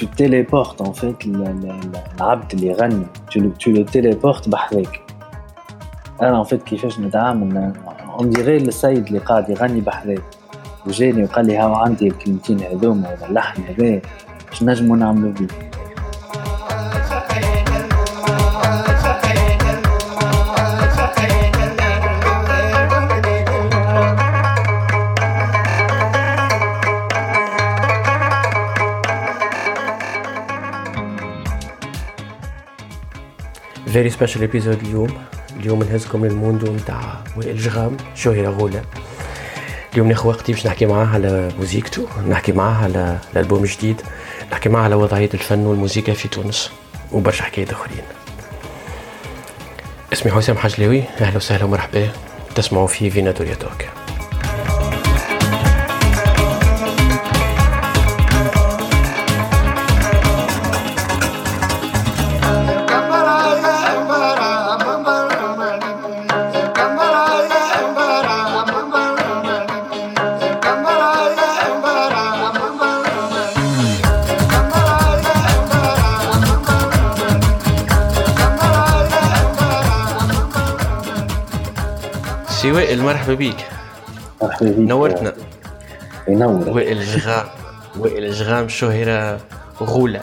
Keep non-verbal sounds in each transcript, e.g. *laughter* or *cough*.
tu téléportes en fait l'abd اللي يغني tu le, téléportes بحذاك أنا en fait كيفاش نتعامل on dirait السيد اللي قاعد يغني بحذاك وجاني وقال لي هاو عندي الكلمتين هذوما ولا اللحن هذا باش نجمو نعملو بيه very special episode اليوم اليوم نهزكم لل monde نتاع وائل جغام شهرة غولة. اليوم ناخذ وقتي باش نحكي معاه على موزيكته نحكي معاه على الألبوم الجديد نحكي معاه على وضعية الفن والموسيقى في تونس وبرشا حكايات آخرين. اسمي حسام حجلاوي أهلا وسهلا ومرحبا تسمعوا في فيناتوريا talk. وائل مرحبا بيك. مرحبا بك نورتنا. ينور. وائل جغام وائل جغام شهرة غولة.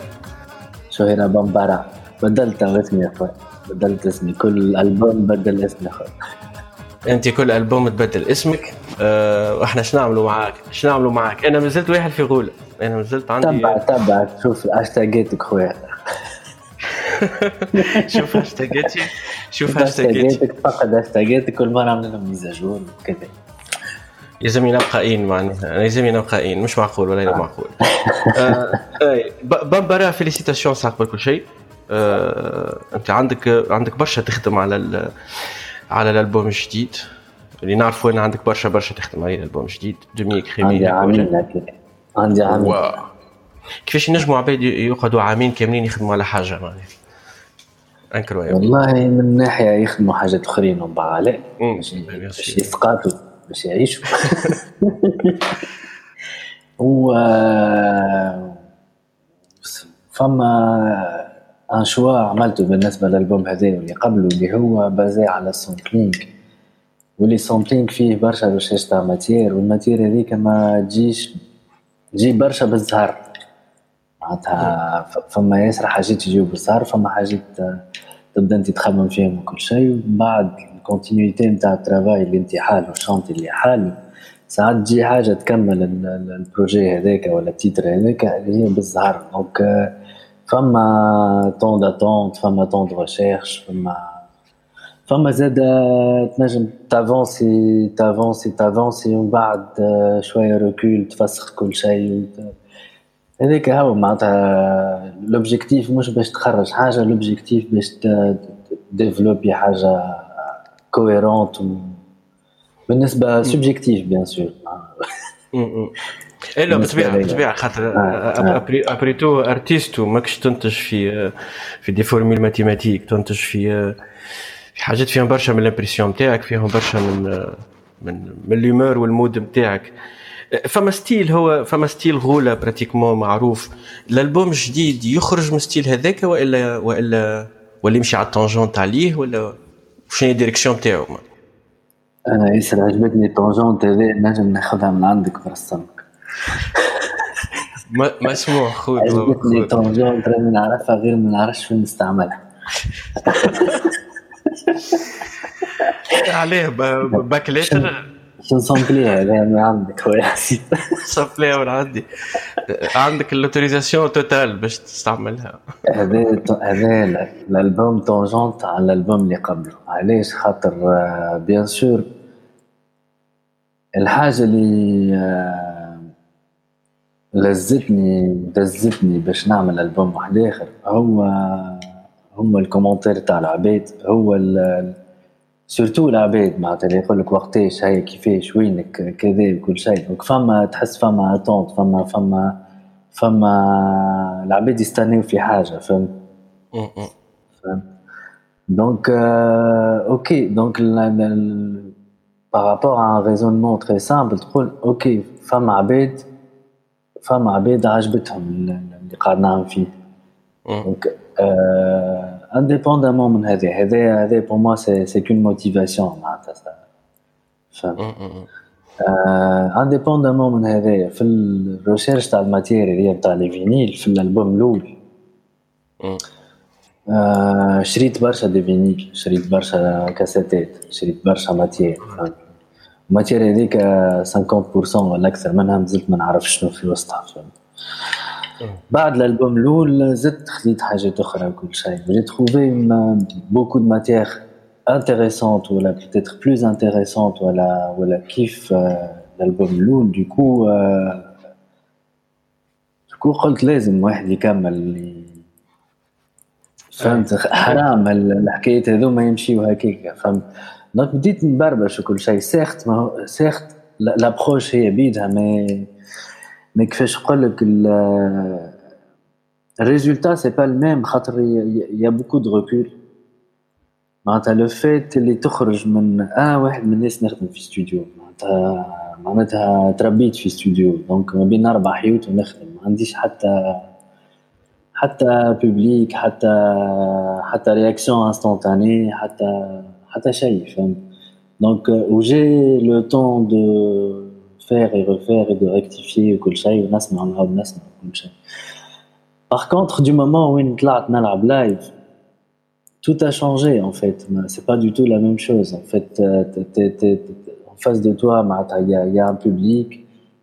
شهيرة بمبارا. بدلت اسمي يا أخوي. بدلت اسمي. كل ألبوم بدل اسمي أخوي. أنت كل ألبوم تبدل اسمك. أه وإحنا شنو نعملوا معاك؟ شنو نعملوا معاك؟ أنا ما زلت واحد في غولة. أنا ما زلت عندي تبع تبع. شوف هاشتاجاتك خويا. *laughs* شوف هاشتاجاتي شوف هاشتاجاتك فقط هاشتاجاتك كل مرة عاملين لهم ميزاجون وكذا. يلزمني نبقى إين معناها. أنا يلزمني نبقى إين مش معقول ولا لا معقول. آه، أي، ب- بمبارا فيليسيتاسيون ساعة كل شيء. آه، أنت عندك عندك برشا تخدم على ال- على الألبوم الجديد. اللي نعرفوا إن عندك برشا برشا تخدم عليه الألبوم الجديد. دومي كريمي عندي عامين عندي عامين. كيفاش ينجموا عباد يقعدوا عامين كاملين يخدموا على حاجة معناها؟ incroyable والله من ناحية يخدموا حاجات أخرين ومن بعد. bien sûr. يسقطوا باش يعيشوا. *laughs* *laughs* و فما un choix عملته بالنسبة للألبوم هذا واللي قبله اللي هو basé على ال sampling واللي sampling فيه برشا recherche تاع matière وال matière هذيك ما تجيش تجي برشا بالزهر. معناتها فما ياسر حاجات يجيو بالزهر فما حاجات تبدا انت تخمم فيهم وكل شيء ومن بعد ال continuité نتاع ال travail اللي انت حاله ال chantier اللي حاله ساعات تجي حاجة تكمل ال- ال- ال projet هذاك ولا ال titre هذاك اللي هي بالزهر donc فما temps d'attente فما temps de recherche فما فما زاد تنجم ت avancer ت avancer ت avancer ومن بعد شوية recul تفسخ كل شيء وت- هذاك هو معناتها l'objectif مش باش تخرج حاجة l'objectif باش développer حاجة cohérente بالنسبة subjective bien sûr الا بالنسبة بالطبيعه. بالطبيعه خاطر آه، آه. après tout artiste وماكش تنتج في في des formules mathématiques تنتج في في حاجات فيهم برشا من ال impression نتاعك فيهم برشا من من من ال humeur وال mood نتاعك فما style هو فما style غولة pratiquement معروف. الألبوم الجديد يخرج من style هذاك وإلا وإلا ولا يمشي على ال tangente عليه ولا شنو ال direction نتاعو أنا ياسر عجبتني ال tangente هذا نجم ناخذها من عندك برسمك *laughs* ما مسموح خذ عجبتني ال tangente راني نعرفها غير ما نعرفش فين نستعملها. *laughs* عليه باك ليتر شو نسامبليها هذا من عندك خويا حسيت صفلي من عندي. عندك الاوتوريزاسيون توتال باش تستعملها. هذا هذا ال- الألبوم طونجونت على الألبوم اللي قبله. علاش؟ خاطر آه، بيان سور الحاجة اللي آه، لزتني دزتني باش نعمل ألبوم واحد آخر هو هو ال commentaire تاع العباد. هو ال- surtout العباد معناتها اللي يقول لك وقتاش هي كيفاش وينك كذا وكل شيء. donc فما تحس فما attente فما فما فما العباد يستناو في حاجة فهمت؟ فهمت؟ donc la- par rapport à un raisonnement très simple تقول okay فما عباد فما عباد عجبتهم ال- ال- اللي قاعد نعمل فيه. donc indépendamment من هذا هذا هذا pour moi c'est c'est comme motivation معناتها فهمت indépendamment من هذايا في ال recherche تاع ال matière هي تاع les vinyles في الالبوم الأول شريت برشا des vinyles شريت برشا كاسيتات شريت برشا matière ال matière هذيك 50% ولا أكثر منها مازلت ما نعرف شنو في وسطها فهمت بعد الألبوم الأول زدت خذيت حاجات أخرى وكل شيء j'ai trouvé beaucoup de matière intéressante ولا peut-être plus intéressante ولا ولا كيف الالبوم الأول du coup du coup قلت لازم واحد يكمل فهمت؟ حرام الحكايات هذوما يمشيو هكاك فهمت؟ donc بديت نبربش وكل شيء سيخت ما سيخت لابروش هي بيدها مي مي كيفاش نقول لك الريزولتا سي با الميم خاطر يا بوكو دو ريكول معناتها لو فيت اللي تخرج من آه واحد من الناس نخدم في استوديو معناتها معناتها تربيت في استوديو دونك ما بين أربع حيوت ونخدم ما عنديش حتى حتى بوبليك حتى حتى رياكسيون انستونتاني حتى حتى شيء فهمت donc و j'ai le temps de faire et refaire et de rectifier وكل شيء ونسمع ونعاود نسمع كل شيء par contre du moment وين طلعت نلعب live tout a changé en fait. C'est pas du tout la même chose. En fait, en face de toi, il y, a, y a un public,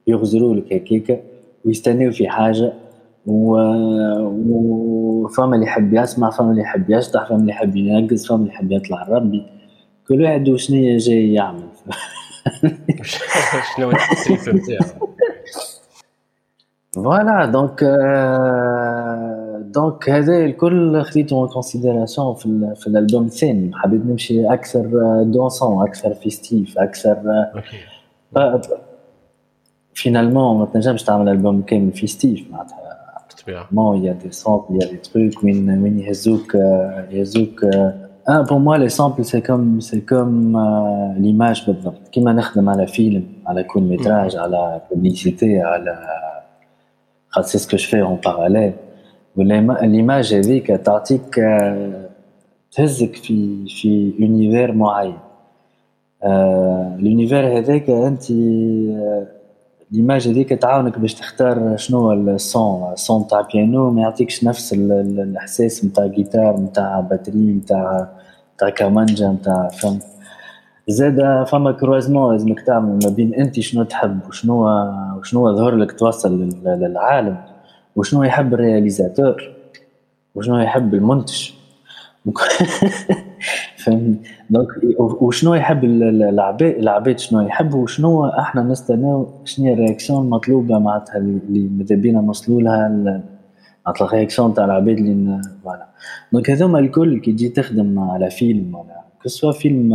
يغزروا لك هكاك ويستناو في حاجة و وفما اللي يحب يسمع فما اللي يحب يشطح فما اللي يحب ينقز فما اللي يحب يطلع ربي كل واحد وشنية جاي يعمل شنو voilà donc donc هذا الكل خديته en considération في, في الألبوم الثاني. حبيت نمشي أكثر dansant أكثر festif أكثر finalement ما تنجمش تعمل ألبوم كامل festif معناتها mais y a des samples y a des trucs وين وين يهزوك يهزوك آه pour moi les samples c'est comme c'est comme l'image بالضبط كيما نخدم على فيلم على court métrage على publicité على خاطر c'est ce que j'ai en parallèle l'image هذيك تعطيك تهزك في في univers معين l'univers هذاك انت l'image هذيك تعاونك باش تختار شنو هو ال son ال son تاع بيانو ما يعطيكش نفس الإحساس نتاع guitare نتاع batterie نتاع نتاع كمانجا نتاع فهمت زاد فما croisement لازمك تعمل ما بين أنت شنو تحب وشنو وشنو ظهر لك توصل للعالم وشنو يحب ال réalisateur وشنو يحب المنتج. *laughs* فهمني donc وشنو يحب العباد العباد شنو يحبوا وشنو إحنا نستناو شنو هي ال réaction المطلوبة معناتها اللي ماذا بينا نوصلوا لها معناتها ال réaction تاع العباد اللي voilà. donc هذوما الكل كي تجي تخدم على فيلم ولا كسوا فيلم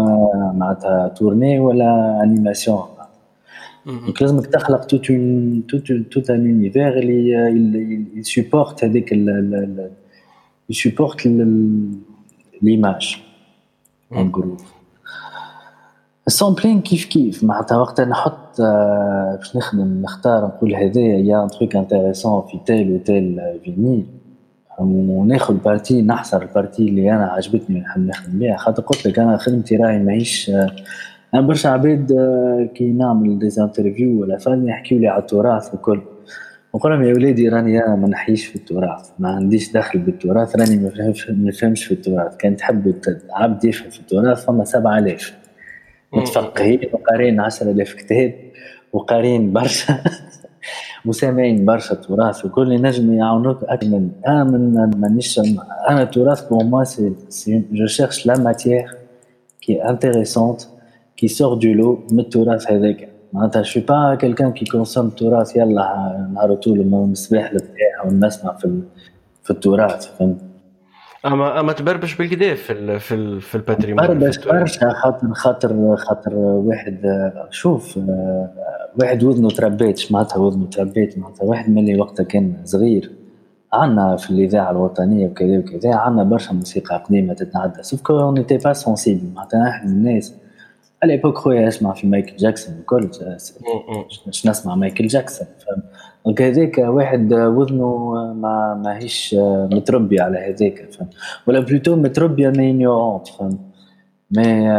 معناتها tourné ولا animation donc لازمك تخلق tout un tout tout un univers اللي يسي supporte هذيك يسيبورت ليماج اون جروب السامبلين كيف كيف معناتها وقت نحط باش نخدم نختار نقول هذايا يا ان تروك انتيريسون في تيل وتيل فينيل وناخذ بارتي نحصر البارتي اللي أنا عجبتني ونحب نخدم بها خاطر قلت لك أنا خدمتي راهي ماهيش أنا برشا عباد كي نعمل ديزانترفيو ولا فاني يحكيوا لي على التراث وكل نقول لهم يا ولادي راني أنا ما نحيش في التراث ما عنديش دخل بالتراث راني ما نفهمش ما نفهمش في التراث. كان تحب عبد يفهم في التراث فما 7000 متفقهين وقارين 10000 كتاب وقارين برشا. *laughs* وسامعين برشا تراث وكل نجم يعاونوك أكثر من أنا من مانيش أنا التراث بور موا سي سي جو شيرش لا ماتيير كي انتيريسونت كي سور دو لو من التراث هذاك. معناتها شو با كيلكان كي كونسوم التراث يلا نهار طول المصباح بتاعها ونسمع في في التراث فهمت؟ أما أما تبربش بالكدا في ال في ال في ال patrimoine بربش برشا خاطر خاطر خاطر واحد شوف واحد وذنه تربيت معناتها وذنه تربيت معناتها واحد ملي وقتها كان صغير. عندنا في الإذاعة الوطنية وكذا وكذا عندنا برشا موسيقى قديمة تتعدى. sauf que n'était pas sensible معناتها من الناس على ايبوك خويا اسمع في مايكل جاكسون الكل باش نسمع مايكل جاكسون donc هذاك واحد وذنه ما ماهيش متربي على هذاك فهمت؟ ولا plutôt متربي mais ignorante فهمت؟ mais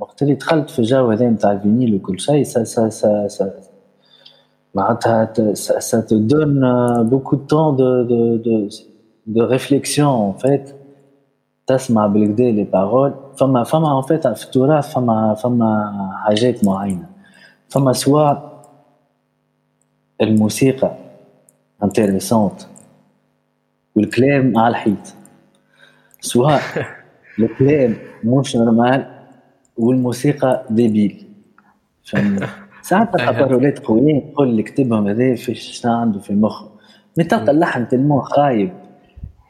وقت اللي دخلت في الجو هذا نتاع ال vinyle وكل شيء سا سا سا سا معناتها سا te donne beaucoup de temps de, de, de, de réflexion en fait. تسمع بالكدا les paroles فما فما en fait في التراث فما فما حاجات معينة. فما soit الموسيقى intéressante والكلام على الحيط. soit *laughs* الكلام مش normal والموسيقى débile فهمت؟ ساعات parole ات قويين تقول اللي كتبهم هذا في شنو عنده في المخ. mais تلقى اللحن tellement خايب.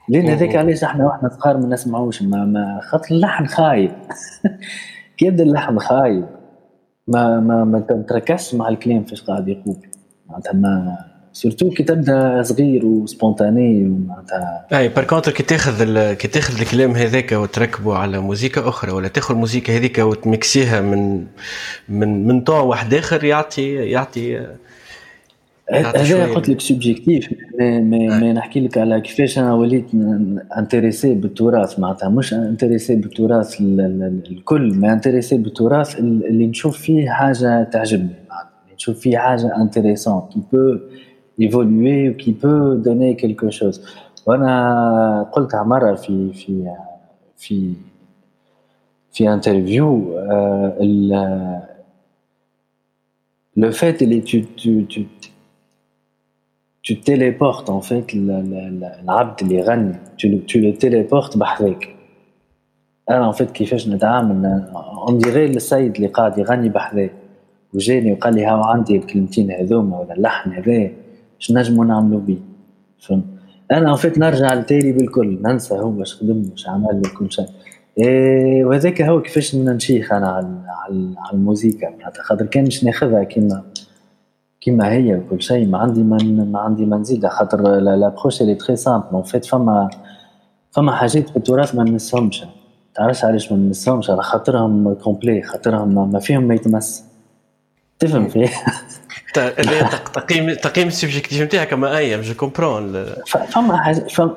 لأن هذاك علاش إحنا وإحنا صغار ما نسمعوش ما, ما خاطر اللحن خايب. *laughs* كي يبدا اللحن خايب؟ ما ما ما تركزش مع الكلام فاش قاعد يقول. معناتها ما surtout كي تبدا صغير و spontané ومعناتها أي par contre كي تاخذ ال... كي تاخذ الكلام هذاك وتركبه على موزيكا أخرى ولا تاخذ الموزيكا هذيك وتمكسيها من من من ton واحد آخر يعطي يعطي هذا قلت لك subjectif mais mais نحكي لك على كيفاش أنا وليت intéressé بالتراث معناتها. مش intéressé بالتراث الكل ما intéressé بالتراث اللي نشوف فيه حاجة تعجبني نشوف فيه حاجة intéressant qui peut évoluer و qui peut donner quelque chose وأنا قلتها مرة في في في في interview le fait اللي tu, tu, tu, tu téléportes en fait العبد اللي يغني tu, tu le téléportes بحذاك أنا en fait كيفاش نتعامل on dirait السيد اللي قاعد يغني بحذاك وجاني وقال لي هاو عندي الكلمتين هذوما ولا اللحن هذا اش نجمو نعملو بيه فهمت أنا فيت نرجع لتالي بالكل ننسى هو اش خدم واش عمل وكل شيء إيه وهذاك هو كيفاش نشيخ أنا على على الموسيقى معناتها خاطر كان مش ناخذها كيما كيما هي وكل شيء ما عندي ما, ما عندي ما نزيدها خاطر l'approche elle est très simple en fait فما فما حاجات في التراث ما نمسهمش تعرفش علاش ما نمسهمش على خاطرهم complets خاطرهم ما فيهم ما يتمس. تفهم فيه *laughs* تقييم تقييم ال subjectif نتاعك كما اي je comprends. فما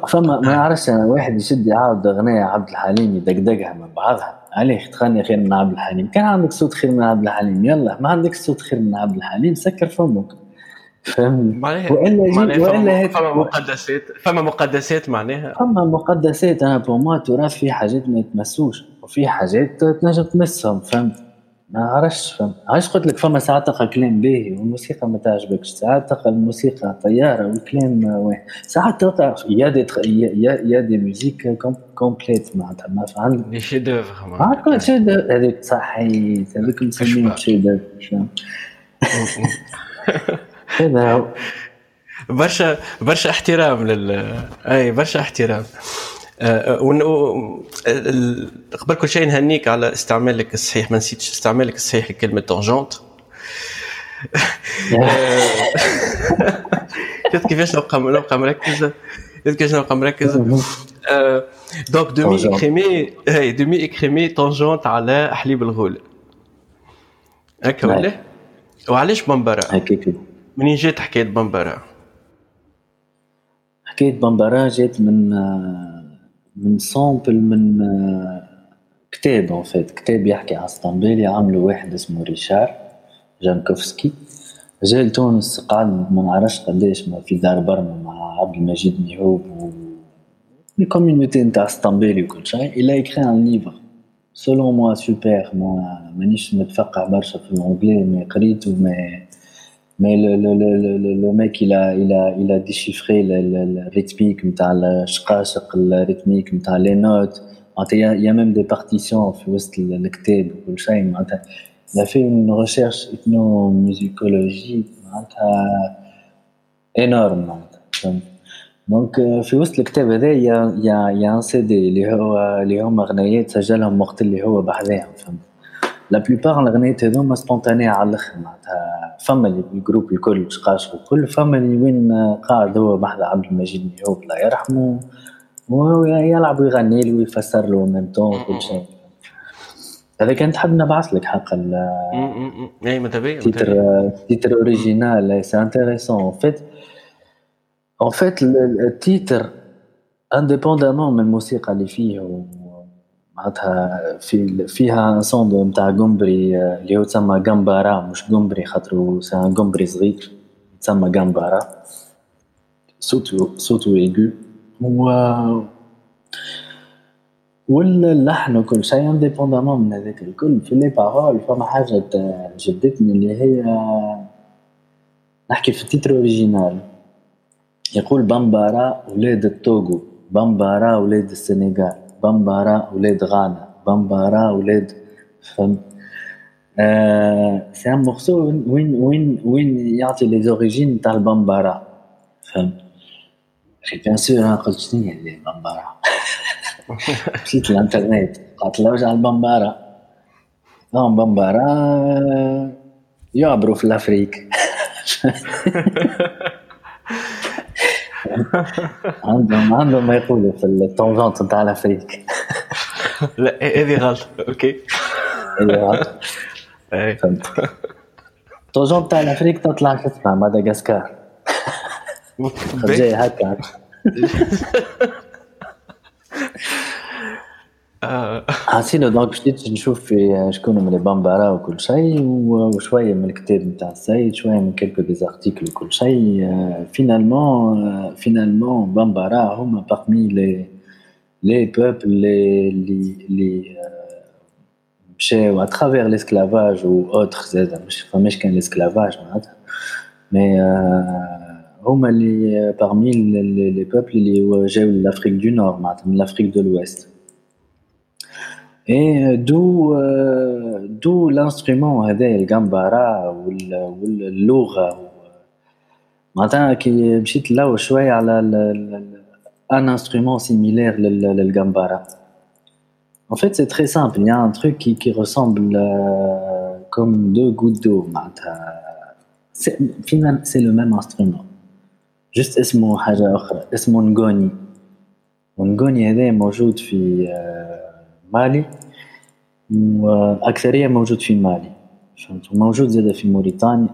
فما ما نعرفش واحد يشد يعاود أغنية عبد الحليم يدقدقها من بعضها. عليه تغني خير من عبد الحليم. كان عندك صوت خير من عبد الحليم. يلا ما عندك صوت خير من عبد الحليم سكر فمك. فهمت وإلا وإلا فما مقدسات فما مقدسات معناها. فما مقدسات. أنا pour التراث في حاجات ما يتمسوش وفي حاجات تنجم تمسهم فهمت؟ ما عرفتش فهمت علاش قلت لك فما ساعات تلقى كلام باهي والموسيقى ما تعجبكش؟ ساعات تلقى الموسيقى طيارة والكلام واحد ساعات تلقى y a des y a y a des musiques complètes معناتها ما عندك. des chefs-d'œuvre معناتها شي هذيك صحيت هذيك نسميهم chefs-d'œuvre هذا هو. برشا برشا احترام لل أي برشا احترام. قبل كل شيء نهنيك على استعمالك الصحيح. ما نسيتش استعمالك الصحيح لكلمة تونجونت شفت كيفاش نبقى نبقى مركز كيفاش نبقى مركز دونك دومي اكريمي هي دومي اكريمي تونجونت على حليب الغول هكا ولا وعلاش بمبرا منين جات حكايه بمبرا حكايه بمبرا جات من من sample من كتاب en fait كتاب يحكي على اسطمبالي عملوا واحد اسمه ريشار جانكوفسكي. جا لتونس قعد ما نعرفش قداش في دار برنو مع عبد المجيد ميهوب و ال community نتاع اسطمبالي وكل شيء. il a écrit un livre selon moi super ما مانيش متفقع برشا في ال anglais mais قريته مي a, il a déchiffré le, le, le rythmique نتاع الشقاشق ال rythmique نتاع les notes معناتها a même des partitions في وسط الكتاب وكل شيء معناتها il a fait une recherche ethnomusicologique معناتها énorme معناتها donc في وسط الكتاب هذا y a y a y a un CD اللي هو اللي هما اغنيات سجلهم وقت اللي هو بحذاهم فهمت la plupart الاغنيات هذوما spontanées على الآخر فما ال groupe الكل شقاش الكل فما اللي وين قاعد هو بحذا عبد المجيد ميهوب الله يرحمه ويلعب ويغني له ويفسر له même temps وكل شيء. هذا كان تحب نبعث لك حق ال اي ماذا بيا تيتر تيتر اوريجينال سي انتريسون ان فيت ان فيت التيتر انديبوندامون من الموسيقى اللي فيه معناتها في فيها sound نتاع قنبري اللي هو تسمى قنبارا مش قنبري خاطر ان قنبري صغير تسمى قنبارا صوتو صوتو ايجو و واللحن وكل شيء indépendamment من هذاك الكل. في les paroles فما حاجة جبدتني اللي هي نحكي في ال titre original يقول بامبارا ولاد التوغو بامبارا ولاد السنغال. بامبارا ولاد غانا. بامبارا ولاد فهمت؟ c'est un morceau وين وين وين يعطي les origines تاع البامبارا فهمت؟ bien sûr قلت شنو هي البامبارا مشيت *laughs* الانترنت. قعدت نلوج على البمبارة نعم بمبارة يعبروا في l'Afrique. *laughs* عندهم عندهم ما يقولوا في التونجونت نتاع الافريك لا هذه غلط؟ أوكي. هذه غلط؟ فهمت. التونجونت تاع الافريك تطلع شو اسمها مدغاسكار *laughs* جاي هكا. *laughs* حسينا donc بديت نشوف في شكون من البامبارا وكل شيء وشويه من الكتاب نتاع السيد شوية من quelques articles وكل شيء finalement finalement بامبارا هما parmi les les peuples اللي اللي اللي مشاو à travers l'esclavage و autres زاد مش فماش كان l'esclavage معناتها mais هما اللي parmi les peuples اللي جاو l'Afrique du Nord معناتها من l'Afrique de l'Ouest et de de ال instrument هذايا القنبرة واللغة معناتها كي مشيت نلوج شوية على un instrument similaire للقنبرة En fait, c'est très simple. Il y a un truc qui, qui ressemble euh, comme deux gouttes d'eau. Finalement, c'est le même instrument. Juste اسمه حاجة أخرى اسمه نغوني ونغوني هذا موجود في مالي وأكثرية موجود في مالي فهمت؟ وموجود زاد في موريتانيا.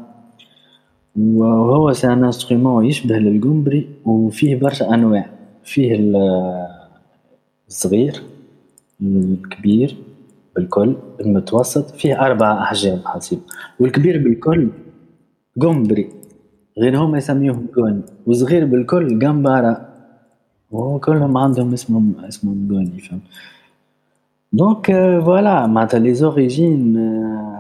وهو c'est un instrument يشبه للقنبري وفيه برشا أنواع. فيه الصغير الكبير بالكل المتوسط فيه أربع أحجام حسيب والكبير بالكل قنبري غير هما يسميوه قوني. وصغير بالكل قنبارة وكلهم عندهم اسمهم اسمهم قوني فهمت؟ donc voilà معناتها les origines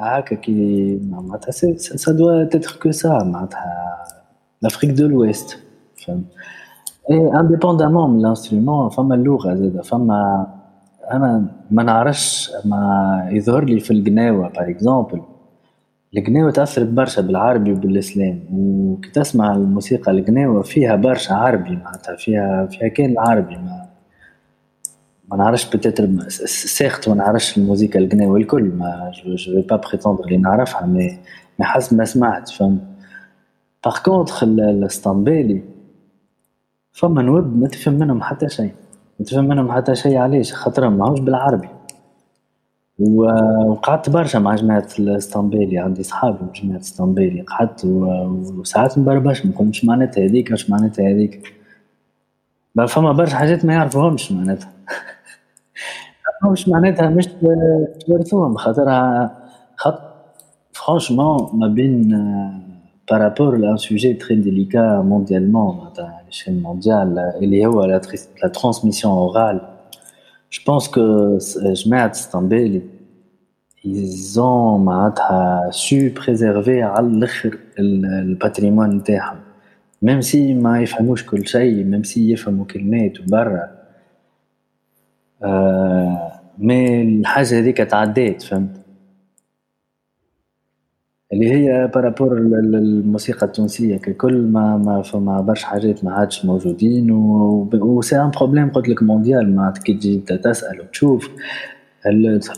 هاكا كي معناتها ça doit être que ça معناتها l'Afrique de l'Ouest فهمت et indépendamment من ال instrument فما اللغة زاده فما أنا ما نعرفش ما يظهر لي في القناوه par exemple القناوه تاثرت برشا بالعربي وبالاسلام وكي تسمع الموسيقى القناوه فيها برشا عربي معناتها فيها فيها كان العربي ما ما نعرفش peut-être certes ما نعرفش الموسيقى القناوة الكل mais je vais pas prétendre اللي نعرفها مي مي حسب ما سمعت فهمت؟ par contre الاسطنبالي فما نواب ما تفهم منهم حتى شيء ما تفهم منهم حتى شيء علاش؟ خاطرهم ماهوش بالعربي. وقعدت برشا مع جماعة الاسطنبالي عندي صحابي من جماعة الاسطنبالي قعدت وساعات نبربش ما نقولش معناتها هذيك واش معناتها هذيك. فما برشا حاجات ما يعرفوهمش معناتها. مش معناتها مش تورثوهم خاطرها خاطر franchement ما بين par rapport لأن sujet très délicat mondialement معناتها على l'échelle mondiale اللي هو la transmission orale je pense que جماعة اسطنبولي ils معناتها se préservé على الآخر ال patrimoine نتاعهم même si ما يفهموش كل شيء même si يفهموا كلمات وبرا mais الحاجة هذيك تعدات فهمت؟ اللي هي par rapport للموسيقى التونسية ككل ما ما فما برشا حاجات ما عادش موجودين و c'est un problème قلت لك mondial معناتها كي تجي تسأل وتشوف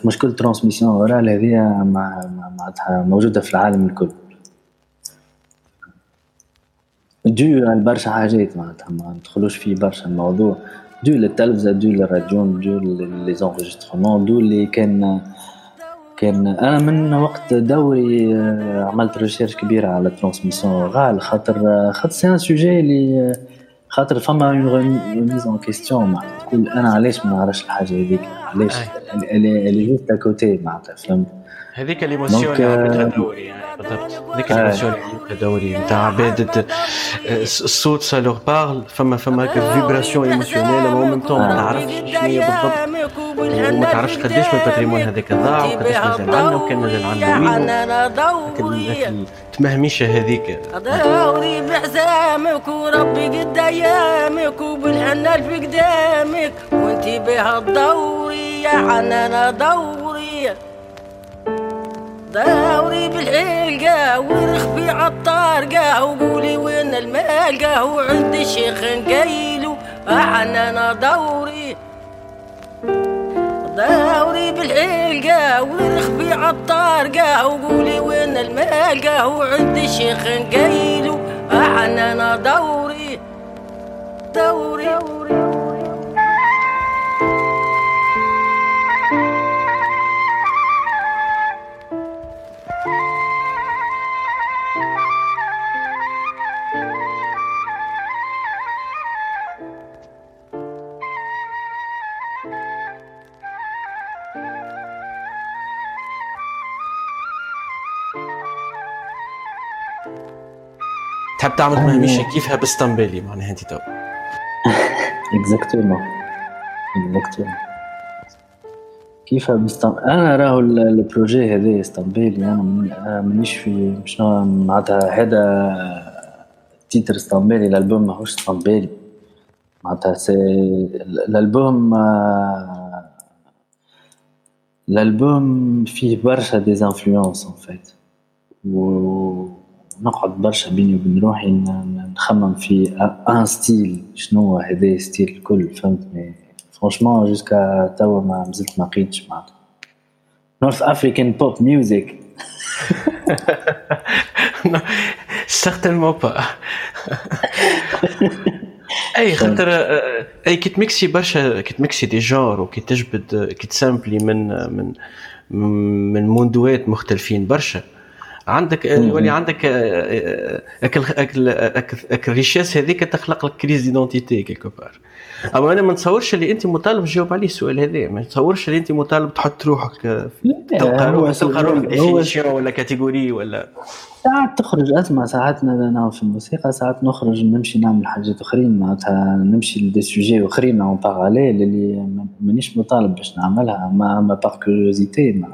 مشكل transmission orale هذيا معناتها موجودة في العالم الكل. دو برشا حاجات معناتها ما ندخلوش فيه برشا الموضوع. دو للتلفزة دو للراديو de les instruments دو اللي كان كان أنا من وقت دوري عملت recherche كبيره على transmission orale خاطر خاطر c'est un sujet اللي خاطر فما une remise en question تقول أنا علاش ما نعرفش الحاجة هذيك علاش اللي juste côté معناتها فهمت هذيك l'émotion اللي عملتها دوري يعني بالضبط هذيك l'émotion اللي عملتها دوري نتاع عباد الصوت ça leur parle فما فما هكا vibration émotionnelle ومن ميم طون ما تعرفش شنو هي بالضبط وما تعرفش قداش من ال patrimoine هذاك ضاع وقداش نزل عنا وكان نزل عنا وين تمهميشه هذيك دوري بعزامك وربي قد ايامك وبالحنة في قدامك وانتي بها الدوري يا حنانة دوري دوري بالحلقة ورخبي عالطارقة وقولي وين المالقة وعند الشيخ نقيلو حنانة دوري. دوري بالحلقة ورخبي عالطارقة وقولي وين المالقة وعند الشيخ نقيلو أحنا دوري دوري, دوري. تعمل مهميشة كيفها باسطنبولي؟ معناها انت *laughs* تو exactement exactement كيفها باسطنبولي أنا راهو ال projet هذا اسطنبولي أنا مانيش في شنو معناتها هذا titre اسطنبولي الألبوم ماهوش اسطنبولي. معناتها c'est ال album ال album فيه برشا des influences en fait و نقعد برشا بيني وبين روحي نخمم في أن style شنو هو هذا style الكل فهمتني franchement jusqu'à توا ما مازلت ما لقيتش معناتها. North African pop music certainement pas et خاطر et كي تميكسي برشا كي تميكسي des genres وكي تجبد كي تسامبلي من من من موندوات مختلفين برشا. عندك يولي عندك أكل أكل أكل richesse هذيك تخلق لك crise d'identité quelque part أما أنا ما نتصورش اللي أنت مطالب تجاوب عليه السؤال هذا ما نتصورش اللي أنت مطالب تحط روحك تلقى روحك تلقى روحك ولا catégorie ولا؟ ساعات تخرج أسمع ساعات أنا في الموسيقى ساعات نخرج نمشي نعمل حاجات أخرين معناتها نمشي ل des sujets أخرين en parallèle اللي مانيش مطالب باش نعملها mais mais par curiosité ما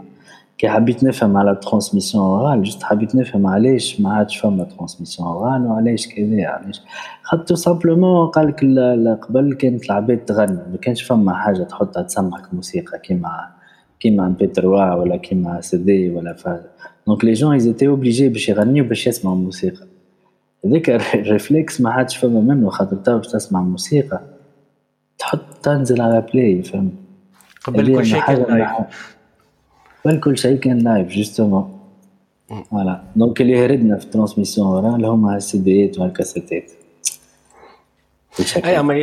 كي حبيت نفهم على transmission orale juste حبيت نفهم علاش ما عادش فما transmission orale وعلاش كذا علاش. خاطر simplement قال لك قبل كانت العباد تغني ما كانش فما حاجة تحطها تسمعك موسيقى كيما كيما MP3 ولا كيما سي دي ولا ف donc les gens ils étaient obligés باش يغنيو باش يسمعوا موسيقى. هذاك *laughs* ال réflexe ما عادش فما منه خاطر تو باش تسمع موسيقى تحط تنزل على play فهمت؟ قبل كل شيء كان قبل كل شيء كان live justement voilà donc اللي هردنا في ال transmission orale هما السيديات والكاسيتات اي اما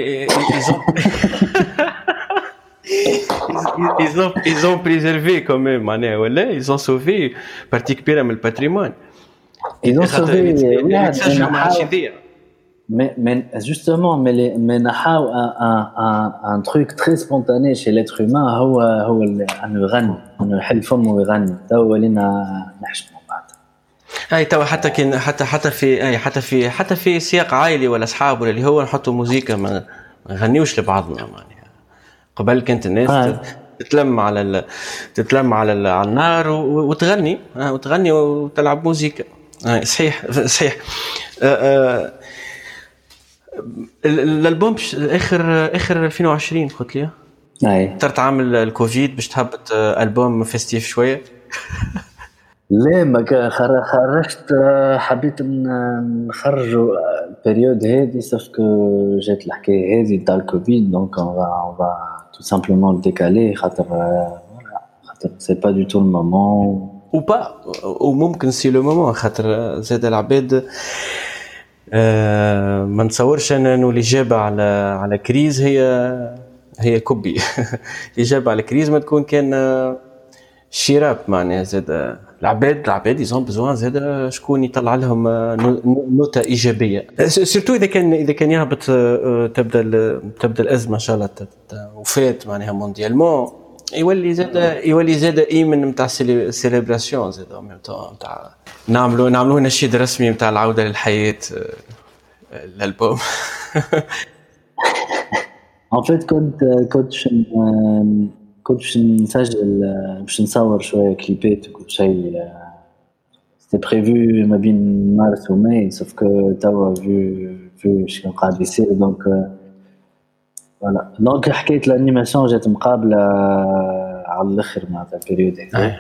ils ont ils ont préservé quand même معناها ولا ils ont sauvé partie كبيره من ال patrimoine ils ont sauvé Mais, mais justement, mais, les, mais un, un, un truc très spontané chez l'être humain. هو هو انه يغني انه يحل فمه ويغني تو ولينا بعد اي تو حتى كي حتى حتى في أي حتى في حتى في سياق عائلي ولا أصحاب ولا اللي هو نحطوا موزيكا ما نغنيوش لبعضنا يعني. قبل كانت الناس آه. تتلم على ال... تتلم على ال... على النار وتغني. وتغني وتلعب موزيكا. صحيح صحيح. أه أه الألبوم اخر آخر 2020 قلت لي. أي. اخترت عام الكوفيد باش تهبط ألبوم festive شوية. *laughs* لا ما خرجت حبيت نخرجوا ال période هذه sauf que جات الحكاية هذه تاع الكوفيد donc on va on va tout simplement décaler خاطر خاطر c'est pas du tout le moment ou bien ممكن c'est le moment خاطر زاد العباد آه، ما نتصورش أنا انه الاجابه على على crise هي هي كوبي. *laughs* الاجابه على crise ما تكون كان الشراب معناها زاد. العباد العباد ils ont besoin زاد شكون يطلع لهم نوتة إيجابية. surtout إذا كان إذا كان يهبط تبدأ تبدأ الأزمة إن شاء الله وفات معناها mondialement يولي زاد يولي زاد hymne نتاع célébration زاد نتاع نعملوا نعملوا نشيد رسمي نتاع العودة للحياة الالبوم en fait كنت كنت كنت باش نسجل باش نصور شوية كليبات وكل شيء c'était prévu ما بين مارس و mai sauf que توا vu vu شنو قاعد يصير دونك فوالا دونك حكايه الانيماسيون جات مقابله على الاخر معناتها البيريود هذه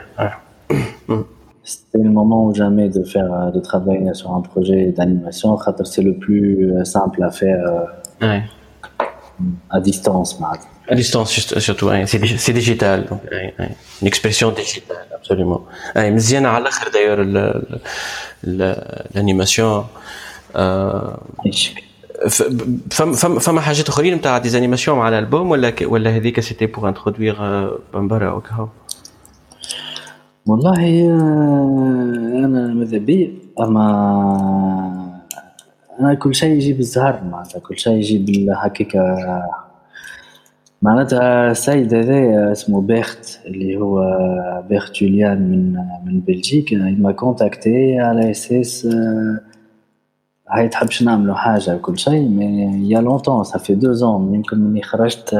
C'était le moment ou jamais de faire de travailler sur un projet d'animation, c'est le plus simple à faire ouais. à distance. Maintenant. À distance, surtout, c'est digital. Donc, une expression digitale, absolument. مزيانة على الآخر d'ailleurs l'animation. فما فما حاجات أخرين نتاع des animations مع الألبوم ولا ولا هذيك c'était pour introduire بامبرا وكهو والله أنا ماذا بي؟ أما أنا كل شيء يجي بالزهر معناتها كل شيء يجي هكاك معناتها السيد هذا اسمه بيرت اللي هو بيرت جوليان من من بلجيكا m'a contacté على أساس هاي تحبش نعملوا حاجة وكل شيء mais il y a longtemps ça fait deux ans يمكن مني خرجت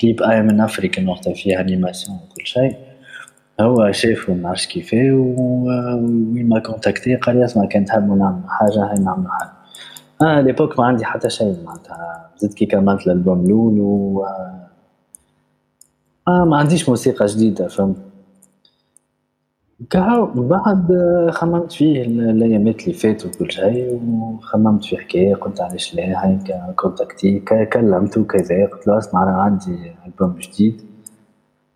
كليب اي من افريكا وقتها فيها animation وكل شيء هو شافه منعرفش كيفاه وين m'a contacté قال لي اسمع كان تحبوا نعملوا حاجة هاي نعملوا حاجة. أنا à l'époque ما عندي حتى شيء معناتها زدت كي كملت الألبوم الأول و آه ما عنديش موسيقى جديدة فهمت؟ كهو بعد خممت فيه الأيامات اللي فاتوا وكل شيء وخممت في حكاية قلت علاش لا هاي contacté كلمته كذا قلت له اسمع أنا عندي ألبوم جديد.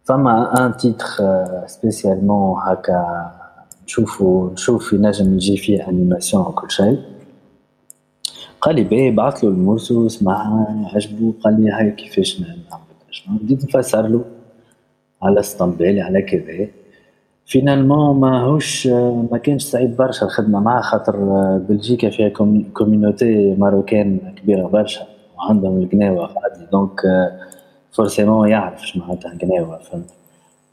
فما un titre spécialement هكا نشوفو نشوف ينجم يجي فيه animation وكل شيء. قال لي باهي بعث له ال morceau سمع عجبو. قال لي هاي كيفاش نعمل بديت نفسر له على اسطنبول على كذا. finalement ماهوش ما كانش صعيب برشا الخدمه معاه خاطر بلجيكا فيها communauté marocaine كبيره برشا وعندهم القناوه غادي donc forcément يعرف شنو معناتها القناوه فهمت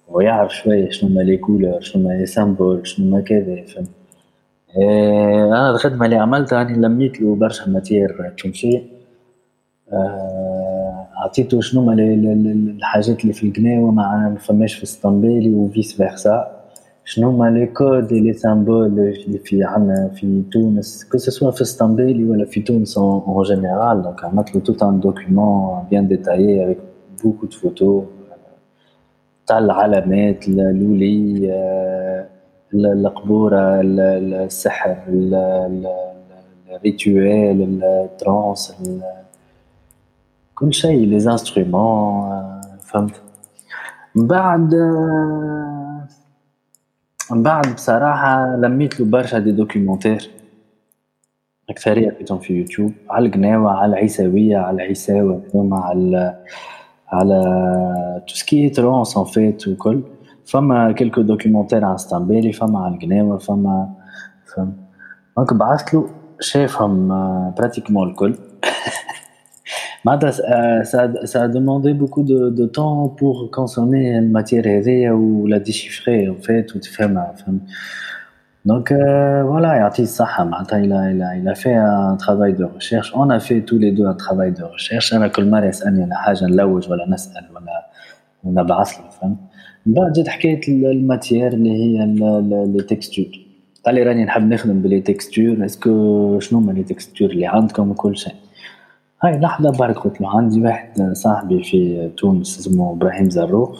ويعرف شوية شنو ما les couleurs شنو ما les symboles شنو ما كذا فهمت إيه، أنا الخدمه اللي عملتها راني لميت له برشا matière تونسيه آه، عطيته شنو هما الحاجات اللي في القناوه ما فماش في اسطنبولي و vice versa شنو هما les codes les symboles اللي في عنا في تونس؟ que ce soit في اسطنبولي ولا في تونس en général donc عملت له tout un document bien détaillé avec beaucoup de photos تاع العلامات لولي القبوره السحر ال rituel ال transe كل شيء les instruments فهمت من بعد من بعد بصراحة لميت له برشا des documentaires أكثرية لقيتهم في يوتيوب. على القناوة على العيساوية على العيساوة ثم على على tout ce qui transe en fait وكل. فما quelques documentaires على إسطنبولي فما على القناوة فما فهم دونك بعثت له شافهم pratiquement الكل. *laughs* معناتها ça a demandé beaucoup de, de temps pour consommer ال matière هذيا ولا déchiffrer en fait وتفهمها فهمت Donc euh, voilà, يعطيه الصحة معناتها il a, il, a, il a fait un travail de recherche. On a fait tous les deux un travail de recherche. أنا كل مرة يسألني على حاجة نلوج ولا نسأل ولا نبعث له فهمت. من بعد جات حكاية ال matière اللي هي les textures. قال لي راني نحب نخدم ب les textures est-ce que شنو هما les textures اللي عندكم وكل شيء. هاي لحظة برك قلت له عندي واحد صاحبي في تونس اسمه إبراهيم زروق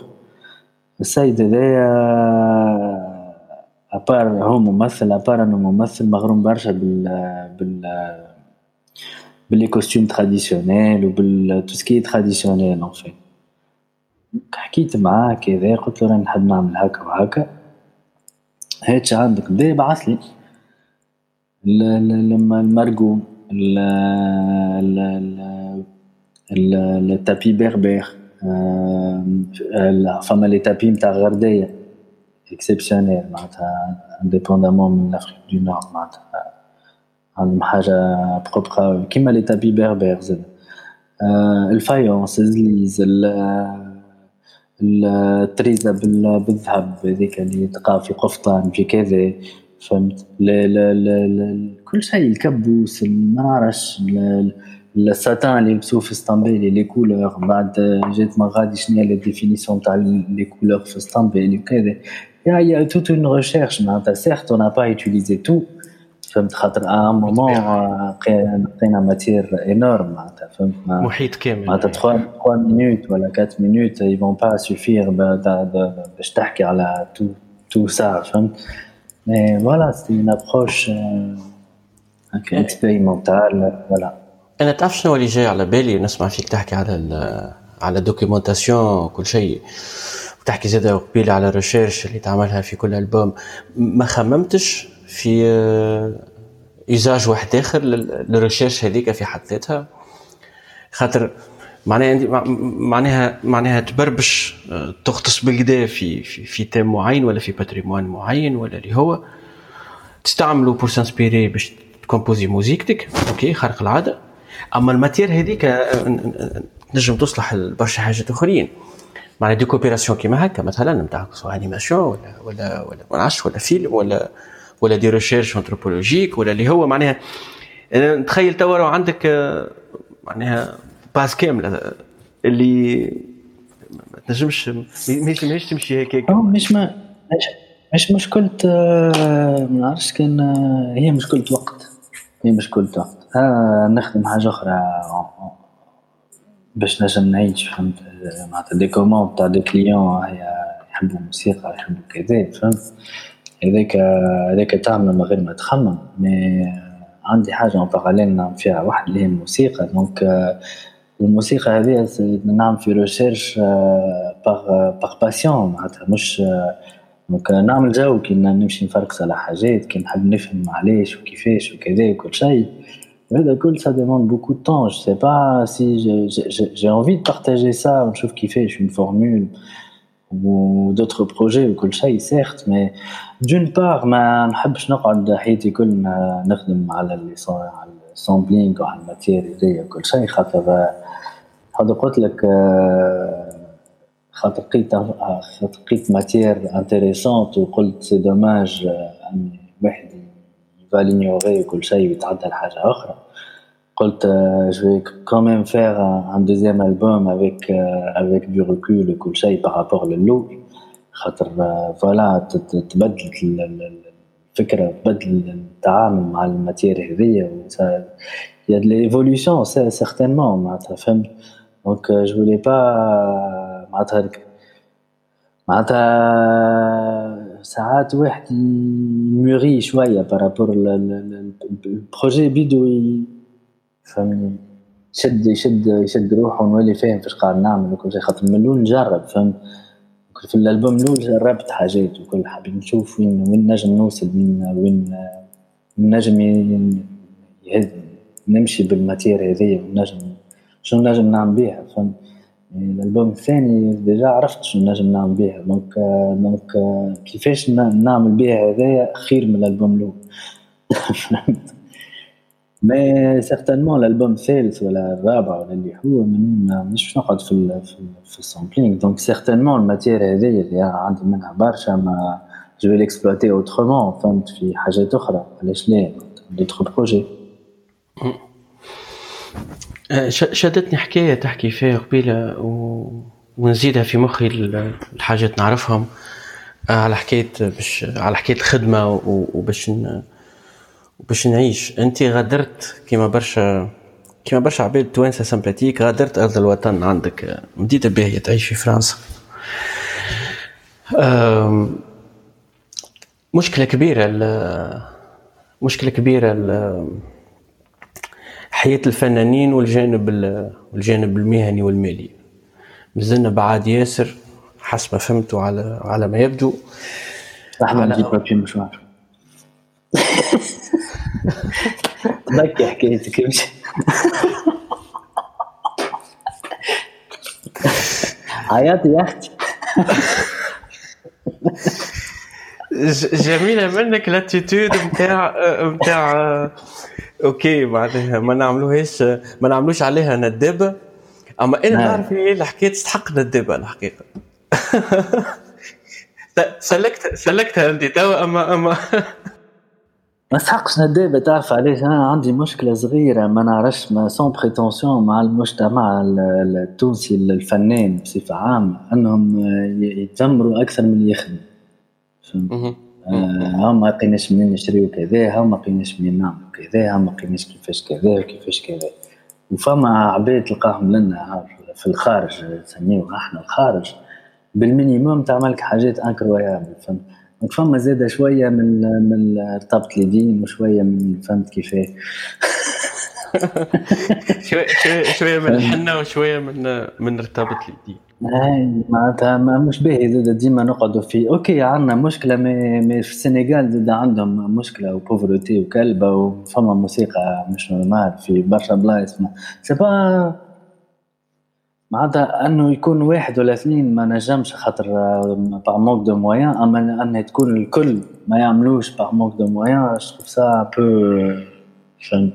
السيد هذايا à part هو ممثل à part إنه ممثل مغروم برشا بال بال ب les costumes traditionnels وبال tout ce qui est traditionnel en fait حكيت معاه كذا قلت له راني نحب نعمل هكا وهكا. هيك عندك. بدا يبعث لي المرقوم. ال tapis berbère فما les tapis نتاع غرديه exceptionnels معناتها indépendamment من l'Afrique du Nord معناتها عندهم حاجة propre كيما les tapis berbères زاد ال faïence الزليز التريزه بالذهب هذيك اللي تلقى في قفطان في كذا فهمت؟ كل شيء الكبوس نعرفش الساتان اللي يلبسوه في اسطنبول les couleurs. بعد جيت ما غادي شنو هي la définition تاع les couleurs في اسطنبول وكذا y a y a toute une recherche معناتها. certes on n'a pas utilisé tout فهمت؟ خاطر un moment لقينا matière énorme معناتها. فهمت؟ محيط كامل. معناتها 3 3 minutes ولا 4 minutes ils vont pas suffire باش تحكي على tout tout ça فهمت؟ mais voilà c'est une approche هكا expérimentale voilà أنا تعرف شنو اللي جاي على بالي؟ نسمع فيك تحكي على على documentation وكل شيء. وتحكي زاد قبيلة على ال recherche اللي تعملها في كل ألبوم. ما خممتش في usage واحد آخر لل recherche هذيك في حد ذاتها؟ خاطر معناها معناها معناها تبربش تغطس بالكدا في في في thème معين ولا في patrimoine معين ولا اللي هو. تستعمله pour s'inspirer باش ت composer موزيكتك OK خارق العادة. أما ال matière هذيك نجم تصلح لبرشا حاجات أخرين. معناها des coopérations كيما هكا مثلا نتاع animation ولا ولا ولا نعرفش ولا فيلم ولا ولا des recherches anthropologiques ولا اللي هو. معناها نتخيل توا عندك معناها base كامله اللي ما تنجمش ماهيش تمشي هكاك مش ما مش مشكلة ما نعرفش كان هي مشكلة وقت. هي مشكلة وقت. ها نخدم حاجة أخرى. باش نجم نعيش فهمت؟ معناتها des commandes تاع des clients يحبوا موسيقى يحبوا كذا فهمت؟ هذاك هذاك تعمل من غير ما تخمم. mais عندي حاجة en parallèle نعمل فيها واحد اللي هي الموسيقى. donc الموسيقى هذه نعمل في recherche par par passion معناتها مش donc نعمل جو كي نمشي نفركس على حاجات كي نحب نفهم علاش وكيفاش وكذا وكل شيء. وهذا كل ça demande beaucoup de temps. Je sais pas si j'ai envie de partager ça. ونشوف كيفاش une formule ou d'autres projets وكل شيء certes. Mais d'une part ما نحبش نقعد حياتي كل نخدم على اللي على ال sampling وعلى ال matière هذيا وكل شيء خاطر هذا قلت لك خاطر لقيت خاطر لقيت matière intéressante وقلت c'est dommage أن واحد il va l'ignorer وكل شيء ويتعدى لحاجة أخرى. قلت je vais quand même faire un deuxième album avec avec du وكل شيء par rapport للأول خاطر voilà تبدل الفكرة تبدل التعامل مع ال matière هذيا a de l'évolution certainement معناتها فهمت؟ donc je voulais pas معناتها معناتها ساعات واحد ي mûrir شوية par rapport ال projet بيدو فهمني؟ يشد يشد يشد روحه ونولي فاهم فاش قاعد نعمل وكل شيء خاطر من الأول نجرب فهمت؟ في الألبوم الأول جربت حاجات وكل حبيت نشوف وين وين نجم نوصل وين وين نجم نمشي بال matière هذيا ونجم شنو نجم نعمل بيها. فهمت؟ الألبوم الثاني déjà عرفت شنو نجم نعمل بيها. donc donc كيفاش نعمل بيها هذايا خير من الألبوم الأول. *laughs* فهمت؟ mais certainement الألبوم الثالث ولا الرابع ولا اللي هو مش باش نقعد في في, في ال sampling donc certainement ال matière هذيا اللي عندي منها برشا mais je vais l'exploiter autrement فهمت في حاجات أخرى علاش لا d'autres projets شدتني حكايه تحكي فيها قبيله و... ونزيدها في مخي الحاجات نعرفهم على حكايه باش على حكايه الخدمه وباش. باش نعيش. انت غادرت كيما برشا كيما برشا عباد توانسة سمباتيك غادرت أرض الوطن عندك. مديده باهيه تعيش في فرنسا. مشكلة كبيرة مشكلة كبيرة حياة الفنانين والجانب والجانب المهني والمالي. مازلنا بعاد ياسر حسب ما فهمت على على ما يبدو. إحنا نجيب بابي مشوار *laughs* بكي حكايتك امشي *laughs* عيطي يا أختي. جميلة منك لاتيتود نتاع نتاع أوكي معناها ما نعملوهاش ما نعملوش عليها ندابه أما أنا نعم. نعرف الحكاية تستحق ندابه الحقيقة. *laughs* سلكت سلكتها أنت توا اما اما ما تحقش ندابه تعرف علاش. أنا عندي مشكلة صغيرة ما نعرفش mais sans prétention مع المجتمع التونسي الفنان بصفة عامة أنهم يتذمروا أكثر من يخدموا. آه، هم ما لقيناش منين نشريو كذا هم ما لقيناش منين نعملوا كذا هم ما لقيناش كيفاش كذا وكيفاش كذا. وفما عباد تلقاهم لنا في الخارج نسميوها إحنا الخارج بال minimum تعمل لك حاجات incroyable فهمت؟ فما زاده شوية من من ارتبط اليدين وشوية من فهمت كيفاه. شوية شوية من الحنه وشوية من من ارتبط اليدين اي معناتها مش باهي زاد ديما نقعدوا في OK عندنا مشكلة مي, مي في السنغال زاد عندهم مشكلة و pauvreté وكلبة وفما موسيقى مش normal في برشا بلايص. c'est pas معناتها أنه يكون واحد ولا اثنين ما نجمش خاطر par manque de moyens أما أن تكون الكل ما يعملوش par manque de moyens je sais pas فهمت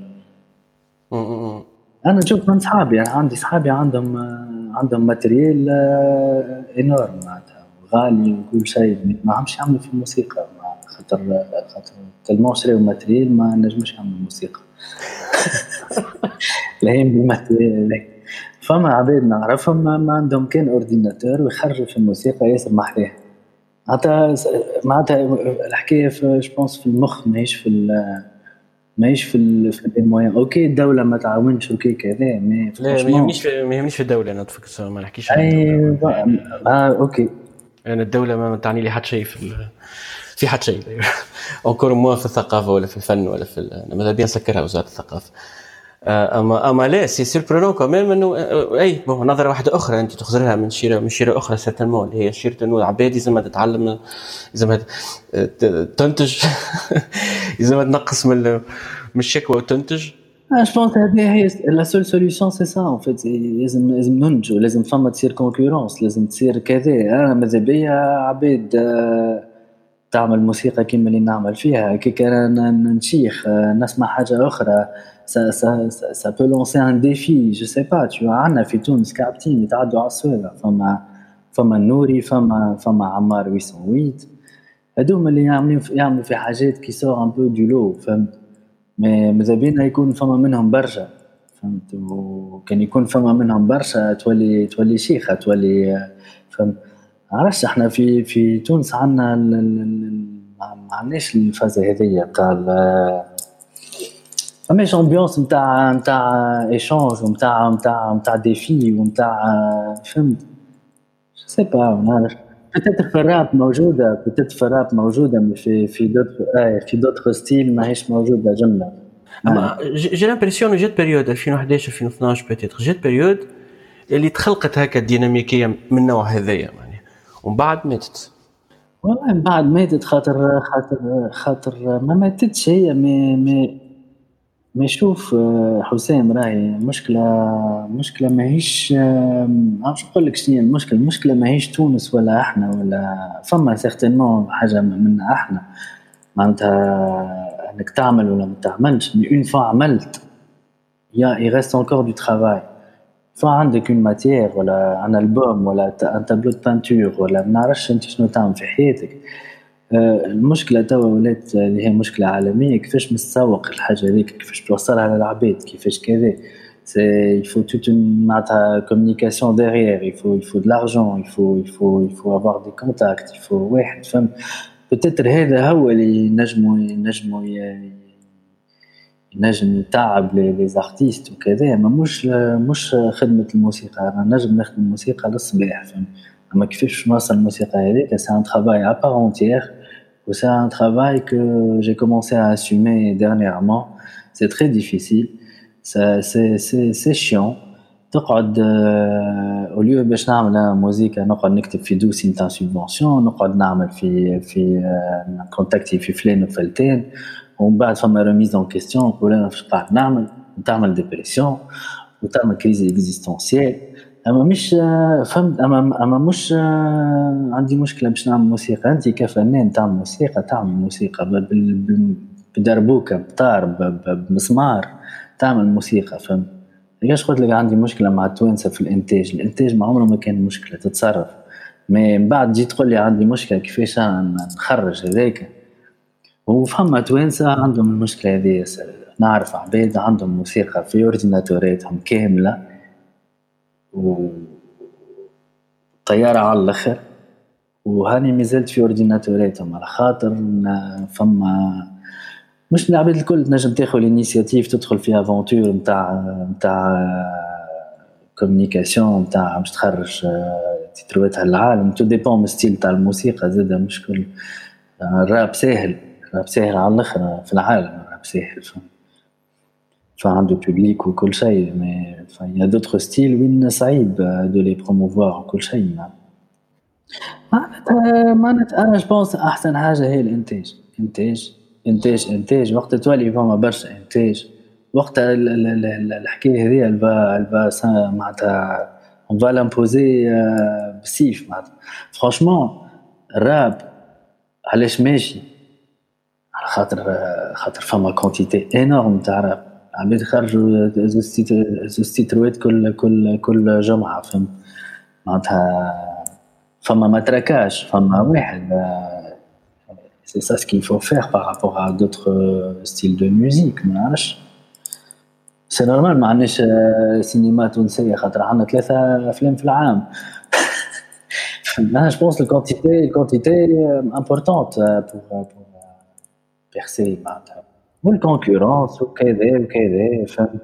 أنا نشوف من صحابي أنا عندي صحابي عندهم عندهم matériel énorme معناتها غالي وكل شيء ما عمش يعملوا في الموسيقى خاطر خاطر tellement شريو matériel ما نجمش يعملوا موسيقى. *laughs* لاهين بال matériel فما عباد نعرفهم ما عندهم كان ordinateur ويخرجوا في الموسيقى ياسر محلاه معناتها معناتها الحكاية في je pense في المخ ماهيش في ماهيش في في ال moyens OK الدولة ما تعاونش OK كذا ما يهمنيش ما يهمنيش في الدولة أنا تفكر ما نحكيش أي آه OK. أنا الدولة ما تعني لي حتى شيء في في حتى شيء. *laughs* encore moins في الثقافة ولا في الفن ولا في ماذا بيان سكرها وزاره الثقافة. اما أما لا سي سيربرونون كمان انه آه، أي بون نظرة واحدة أخرى أنت تخزرها من شيره من شيرة أخرى سيرتنمون اللي هي شيرة إنه العباد لازم تتعلم لازم تنتج. *laughs* لازم تنقص من من الشكوى وتنتج. بونس هذه هي لا سول سوليسيون سي سا اون فيت لازم لازم ننتجوا لازم فما تصير كونكورونس لازم تصير كذا. أنا ماذا بيا؟ عباد آه، تعمل موسيقى كيما اللي نعمل فيها. كي كان نشيخ نسمع حاجة أخرى ça, ça, ça, peut lancer un défi, je sais pas, tu vois, عندنا في تونس كابتين يتعدوا على السويلة فما فما النوري فما فما عمار 808 هذوما اللي يعملوا يعملوا في حاجات qui sortent un peu du lot فهمت؟ mais ماذا بينا يكون فما منهم برشا فهمت؟ وكان يكون فما منهم برشا تولي تولي شيخة تولي فهمت؟ عرفت إحنا في في تونس عندنا ما عندناش الفازه هذيا بتاع فماش ambiance نتاع نتاع échange ونتاع نتاع نتاع défi ونتاع فهمت؟ c'est pas mais peut-être في الراب موجودة peut-être في موجودة في في دوت آه في d'autres styles ماهيش موجودة جملة. أما جي l'impression جات période 2011 2012 peut-être جات période اللي تخلقت هكا الديناميكية من النوع هذايا. ومن بعد ماتت. والله من بعد ماتت خاطر خاطر خاطر ما ماتتش هي مي مي ما شوف آه، حسام راهي مشكلة مشكلة ماهيش ما نعرفش نقول لك شنو المشكلة؟ المشكلة ماهيش تونس ولا إحنا ولا فما certainement حاجة منا إحنا. معناتها انك تعمل ولا ما تعملش. mais une fois عملت il y a il reste encore du travail une fois عندك une matière ولا un album ولا un tableau de peinture ولا ما نعرفش انت شنو تعمل في حياتك المشكلة توا ولات اللي هي مشكلة عالمية كيفاش نسوق الحاجة هذيك؟ كيفاش توصلها للعباد؟ كيفاش كذا؟ c'est toute une معناتها communication derrière. Il faut il faut de l'argent. Il faut contacts. Il faut واحد فهم peut-être هذا هو اللي ينجموا ينجموا ينجم يتعب les artistes وكذا اما مش مش خدمة الموسيقى أنا نجم نخدم الموسيقى للصباح أما كيفاش نوصل الموسيقى هذيك c'est un travail à part entière C'est un travail que j'ai commencé à assumer dernièrement. C'est très difficile. C'est chiant. تقعد au lieu باش نعمل موزيكا نقعد نكتب في dossier نتاع subvention نقعد نعمل في في contacter في فلان وفلتان ومن بعد فما remise en question أنا فاش قاعد نعمل تعمل dépression وتعمل crise existentielle اما مش فهمت اما اما مش عندي مشكله باش نعمل موسيقى انت كفنان تعمل موسيقى تعمل موسيقى بدربوكه بطار بمسمار تعمل موسيقى فهمت ليش قلت لك عندي مشكله مع التوانسه في الانتاج الانتاج ما عمره ما كان مشكله تتصرف من بعد جيت تقول لي عندي مشكله كيفاش نخرج هذاك وفما توانسة عندهم المشكلة هذه نعرف عباد عندهم موسيقى في ordinateurات هم كاملة و طيارة على الأخر وهاني مازلت في ordinateurات هم على خاطر فما مش العباد الكل تنجم تاخذ ال initiative تدخل في aventure نتاع نتاع communication نتاع باش تخرج titreوات على العالم tout dépend من style تاع الموسيقى زاد مش كل الراب ساهل. الراب ساهل على الآخر في العالم الراب ساهل فعنده بوبليك وكل شيء مي يا دوتر ستيل وين صعيب دو لي بروموفوار وكل شيء. معناتها معناتها أنا جبونس أحسن حاجة هي الإنتاج. إنتاج إنتاج إنتاج. وقت تولي فما برشا إنتاج. وقت الحكاية هذه الفا الفا معناتها اون فا لامبوزي بسيف معناتها. franchement الراب علاش ماشي؟ خاطر خاطر فما quantité énorme تاع يخرجوا زوز titreوات كل كل كل جمعة فهمت؟ معناتها فما ما تركاش فما واحد c'est ça ce qu'il faut faire par rapport à d'autres styles de musique ما نعرفش. c'est normal ما عندناش سينما تونسية خاطر عندنا ثلاثة أفلام في العام. *laughs* أنا je pense ال quantité ال quantité importante pour percer معناتها وال concurrence وكذا وكذا فهمت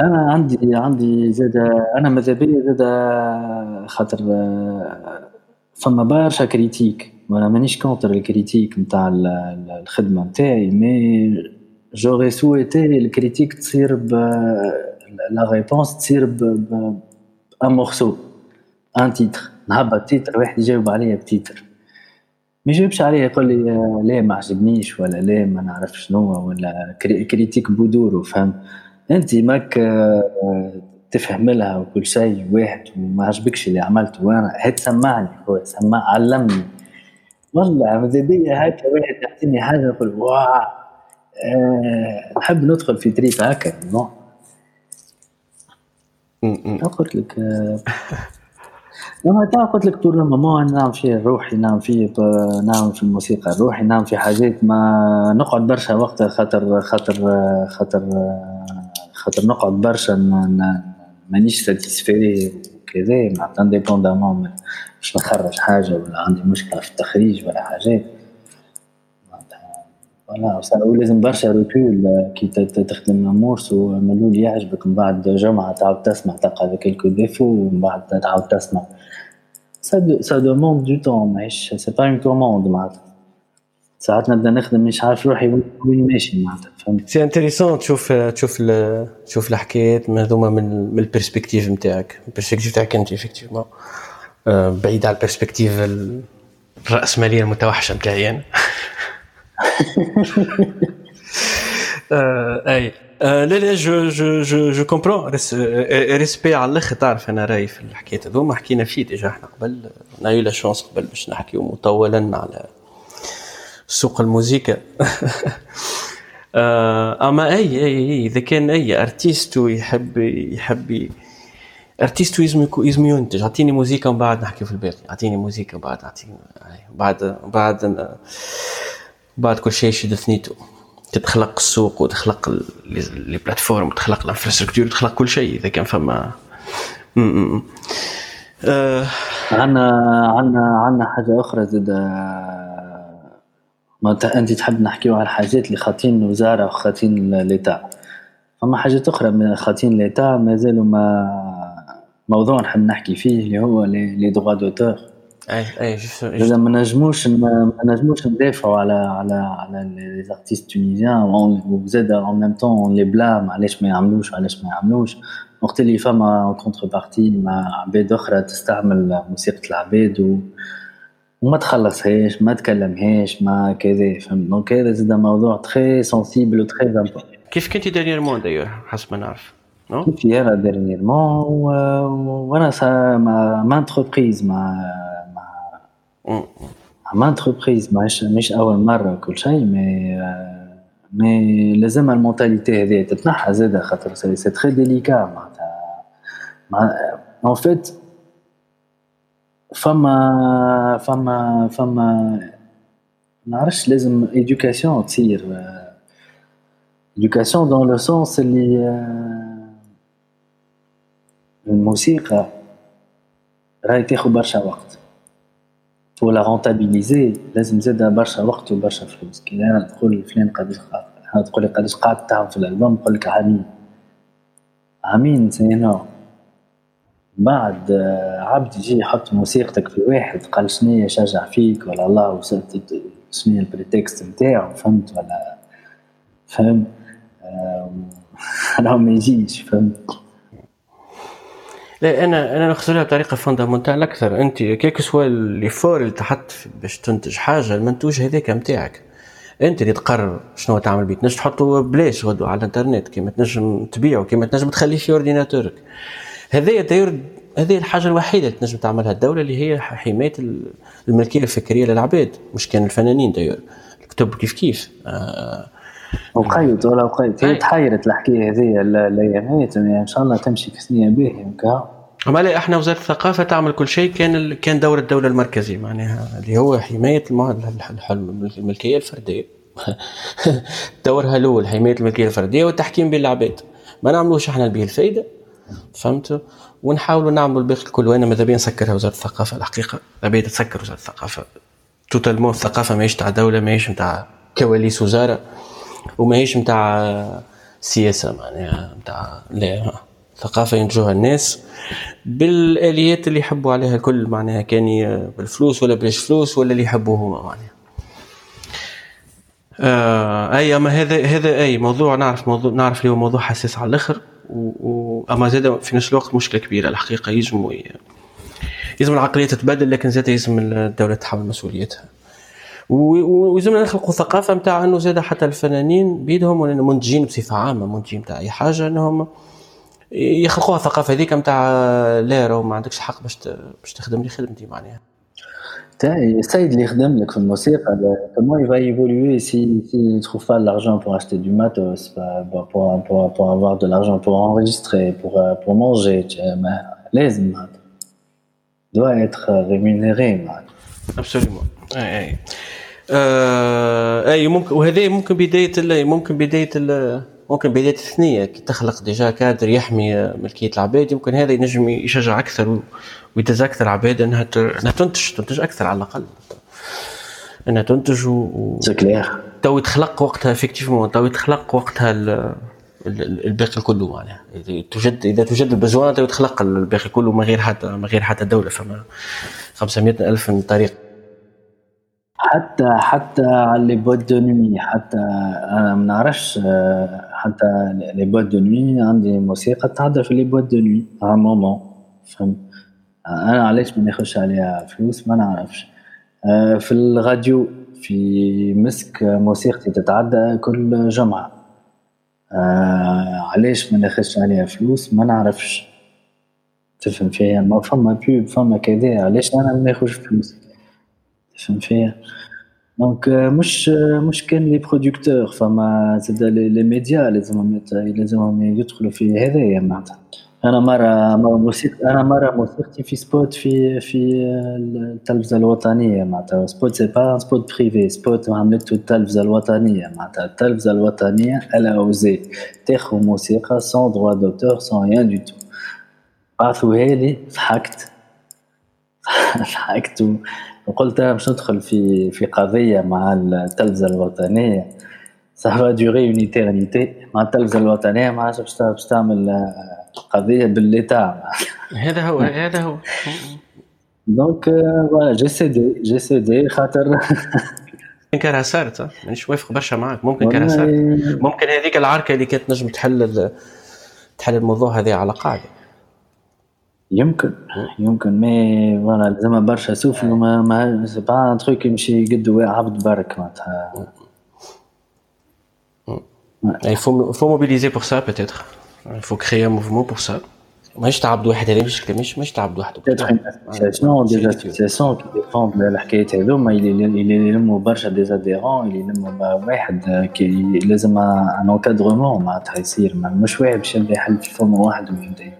أنا عندي عندي زاد أنا ماذا بيا زاد خاطر فما برشا critique. وأنا مانيش contre ال critique نتاع الخدمة نتاعي mais جوغي سويتي الكريتيك تصير ب لا ريبونس تصير ب ان مورسو ان تيتر نهبط تيتر واحد يجاوب عليا بتيتر ما يجاوبش عليه يقول لي لا ما عجبنيش ولا لا ما نعرف شنو ولا كريتيك بودورو فهم أنت ماك آه، تفهم لها وكل شيء واحد وما عجبكش اللي عملته. وأنا هات سمعني خويا سمع علمني. والله ماذا بيا هكا واحد يعطيني حاجة نقول واه أه نحب ندخل في truc هكا non? قلت لك *laughs* لما تا قلت لك طول ال moment نعم في روحي نعم في نعم في الموسيقى روحي نعم في حاجات ما نقعد برشا وقت خاطر خاطر خاطر خاطر نقعد برشا مانيش satisfait وكذا معناتها indépendamment باش نخرج حاجة ولا عندي مشكلة في التخريج ولا حاجات. voilà ولازم برشا retouche كي تخدم morceau ملول يعجبك من بعد جمعة تعاود تسمع تلقى quelques défauts ومن بعد تعاود تسمع ça demande du temps ماهيش c'est pas une commande معناتها ساعات نبدا نخدم مش عارف روحي وين ماشي معناتها فهمت c'est intéressant تشوف تشوف تشوف الحكايات هذوما من من ال perspective نتاعك ال perspective تاعك انت effectivement بعيد على ال perspective الراسماليه المتوحشه نتاعي أنا اي لا لا je je je je comprends respect على الآخر تعرف أنا راي في الحكايات هذوما. حكينا فيه déjà إحنا قبل. on a eu la chance قبل باش نحكيو مطولا على سوق الموسيقى. *laughs* أما أي أي إذا كان أي artiste ويحب يحب artiste يزم ينتج أعطيني موسيقى ومن بعد نحكي في الباقي. أعطيني موسيقى وبعد أعطيني بعد بعد بعد كل شيء يشد ثنيته تتخلق السوق وتخلق لي plateforme وتخلق ال infrastructure وتخلق كل شيء إذا كان فما. آه. عندنا عندنا عندنا حاجة أخرى زاد ما أنت تحب نحكيو على الحاجات اللي خاطين الوزارة وخاطين l'État فما حاجات أخرى من خاطين l'État مازالوا ما موضوع نحب نحكي فيه اللي هو les droits d'auteur اي اي اذا ما نجموش ما نجموش ندافعوا على على على les artistes tunisiens وزاد en même temps les blâme علاش ما يعملوش وعلاش ما يعملوش وقت اللي فما contrepartie مع عباد أخرى تستعمل موسيقى العباد و وما تخلصهاش ما تكلمهاش ما كذا فهمت دونك هذا زاد موضوع تري سونسيبل و تري كيف كنتي مون دايور حسب ما نعرف كيف يرى ديرنييرمون وأنا مع ما انتربريز مع مع انتربريز ماهيش مش أول مرة كل شيء مي مي لازم المونتاليتي هذه تتنحى زاده خاطر سي تري ديليكا معناتها. مع en fait فما فما فما نعرفش لازم éducation تصير éducation dans le sens اللي الموسيقى راهي تاخد برشا وقت. pour la rentabiliser لازم زاده برشا وقت وبرشا فلوس. كي أنا تقول فلان قداش قاعد تقول لي قداش قاعد تعمل في الألبوم نقول لك عامين عامين non بعد عبد يجي يحط موسيقتك في واحد قال شنيا شجع فيك ولا الله وصلت شنيا ال prétexte نتاعو فهمت ولا فهمت؟ *laughs* راه ما يجيش فهمت؟ لا أنا أنا نخزرلها بطريقة fondamentale أكثر. أنت quel que soit l'effort اللي تحط باش تنتج حاجة المنتوج هذاك نتاعك أنت اللي تقرر شنو تعمل بيه. تنجم تحطه بلاش غدو على الإنترنت كيما تنجم تبيعه كيما تنجم تخليه في ordinateur ك هذايا داير هذه الحاجة الوحيدة اللي تنجم تعملها الدولة اللي هي حماية الملكية الفكرية للعباد مش كان الفنانين داير. الكتب كيف كيف. آه وقيد ولا وقيد. هي تحيرت الحكاية هذه الأيامات إن شاء الله تمشي في سنين باهيه لا إحنا وزارة الثقافة تعمل كل شيء كان كان دور الدولة المركزي معناها اللي هو حماية الملكية الفردية. *laughs* دورها الأول حماية الملكية الفردية والتحكيم بين العباد. ما نعملوش إحنا به الفايدة فهمت؟ ونحاولوا نعملوا الباقي الكل. وأنا ماذا بيا نسكرها وزارة الثقافة؟ الحقيقة ابي تسكر وزارة الثقافة. توتالمون الثقافه ماهيش تاع دولة ماهيش نتاع كواليس وزارة. وماهيش نتاع سياسة معناها نتاع لا ثقافة ينتجوها الناس. بالآليات اللي يحبوا عليها الكل معناها كان بالفلوس ولا بلاش فلوس ولا اللي يحبوه هما معناها. آه أي أما هذا هذا أي موضوع نعرف موضوع نعرف اللي هو موضوع حساس على الآخر و... أما زاد في نفس الوقت مشكلة كبيرة الحقيقة يجموا ي... يلزم العقلية تتبدل لكن زاد يلزم الدولة تحمل مسؤوليتها. ويلزمنا نخلقوا ثقافة نتاع أنه زاد حتى الفنانين بيدهم ولا المنتجين بصفة عامة منتجين نتاع أي حاجة أنهم يخلقوها الثقافه هذيك نتاع لا راهو ما عندكش حق باش باش تخدم لي خدمتي معناها. تاعي السيد اللي يخدم لك في الموسيقى comment il va évoluer si s'il ne trouve pas l'argent pour acheter du matos pour, pour, pour avoir de l'argent pour enregistrer pour, pour manger لازم doit être rémunéré absolument. اي اي آه أي ممكن وهذه ممكن بداية ممكن بداية ممكن بداية الثنية. كي تخلق déjà cadre يحمي ملكية العباد يمكن هذا ينجم يشجع أكثر ويتز أكثر عباد إنها إنها تنتج تنتج أكثر على الأقل. إنها تنتج و تو يتخلق وقتها effectivement تو يتخلق وقتها الباقي كله معناها. توجد إذا توجد ال besoin تو يتخلق الباقي كله من غير حتى من غير حتى دولة فما 500 ألف طريق. حتى حتى les boîtes de nuit حتى أنا ما نعرفش حتى les boîtes de nuit عندي موسيقى تعدى في les boîtes de nuit un moment فهمت؟ أنا علاش ما ناخذش عليها فلوس؟ ما نعرفش. في الراديو في مسك موسيقتي تتعدى كل جمعة. علاش ما ناخذش عليها فلوس؟ ما نعرفش. تفهم فيها؟ ما فما بيب فما كذا. علاش أنا ما ناخذش فلوس؟ تفهم فيها donc مش مش كان les producteurs فما زاد les médias لازمهم لازمهم يدخلوا في هذايا معناتها أنا مره موسيقى أنا مره موسيقتي في spot في في التلفزه الوطنيه معناتها spot c'est pas spot privé spot عملته التلفزه الوطنيه معناتها التلفزه الوطنيه elle a osé تاخذ موسيقى sans droit d'auteur sans rien du tout بعثوها لي ضحكت ضحكت وقلت باش ندخل في في قضية مع التلفزة الوطنية. ça va durer une éternité مع التلفزة الوطنية ما عادش باش تعمل قضية بالليتا هذا هو *laughs* هذا هو. donc voilà j'ai cédé j'ai cédé خاطر. *laughs* ممكن كانها صارت مانيش وافق برشا معك ممكن كانها صارت. ممكن هذيك العركة اللي كانت نجم تحل تحل الموضوع هذا على قاعدة. يمكن يمكن mais voilà لازم برشا sauf ما ما c'est pas un truc يمشي قد عبد برك معناتها Il faut, faut mobiliser pour ça peut-être. faut créer un mouvement pour ça. ماهيش تعبد واحد هذه مش مش مش تعبد وحده peut-être une association des associations qui défendent الحكايات هذوما يلموا برشا دي زاديرون يلموا واحد كي لازم ان انكادرمون معناتها يصير مش واحد باش يبدا يحل في فم واحد ويبدا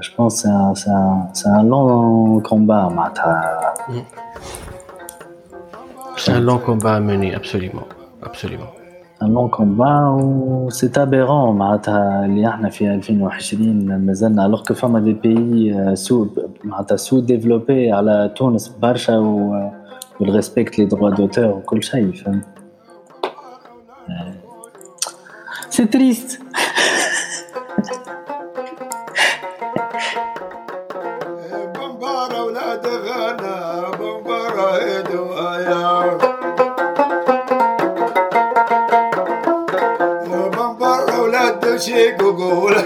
Je pense que c'est un, un long combat, Mata. C'est un long combat à mener, absolument. absolument. un long combat و c'est aberrant معناتها اللي إحنا في 2020 مازلنا alors que فما des pays sont معناتها sont développés على تونس برشا وال respect لي دروا دوتور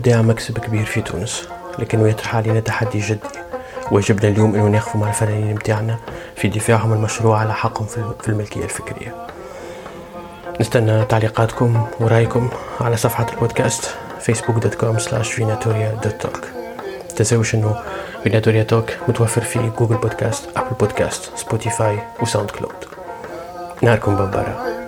الإبداع مكسب كبير في تونس لكنه يطرح علينا تحدي جدي. واجبنا اليوم أنه نقف مع الفنانين متاعنا في دفاعهم المشروع على حقهم في الملكية الفكرية. نستنى تعليقاتكم ورأيكم على صفحة البودكاست facebook.com slash vinatoria.talk تنسوش إنه فيناتوريا توك متوفر في Google Podcast Apple Podcast Spotify و SoundCloud. نهاركم بمبارا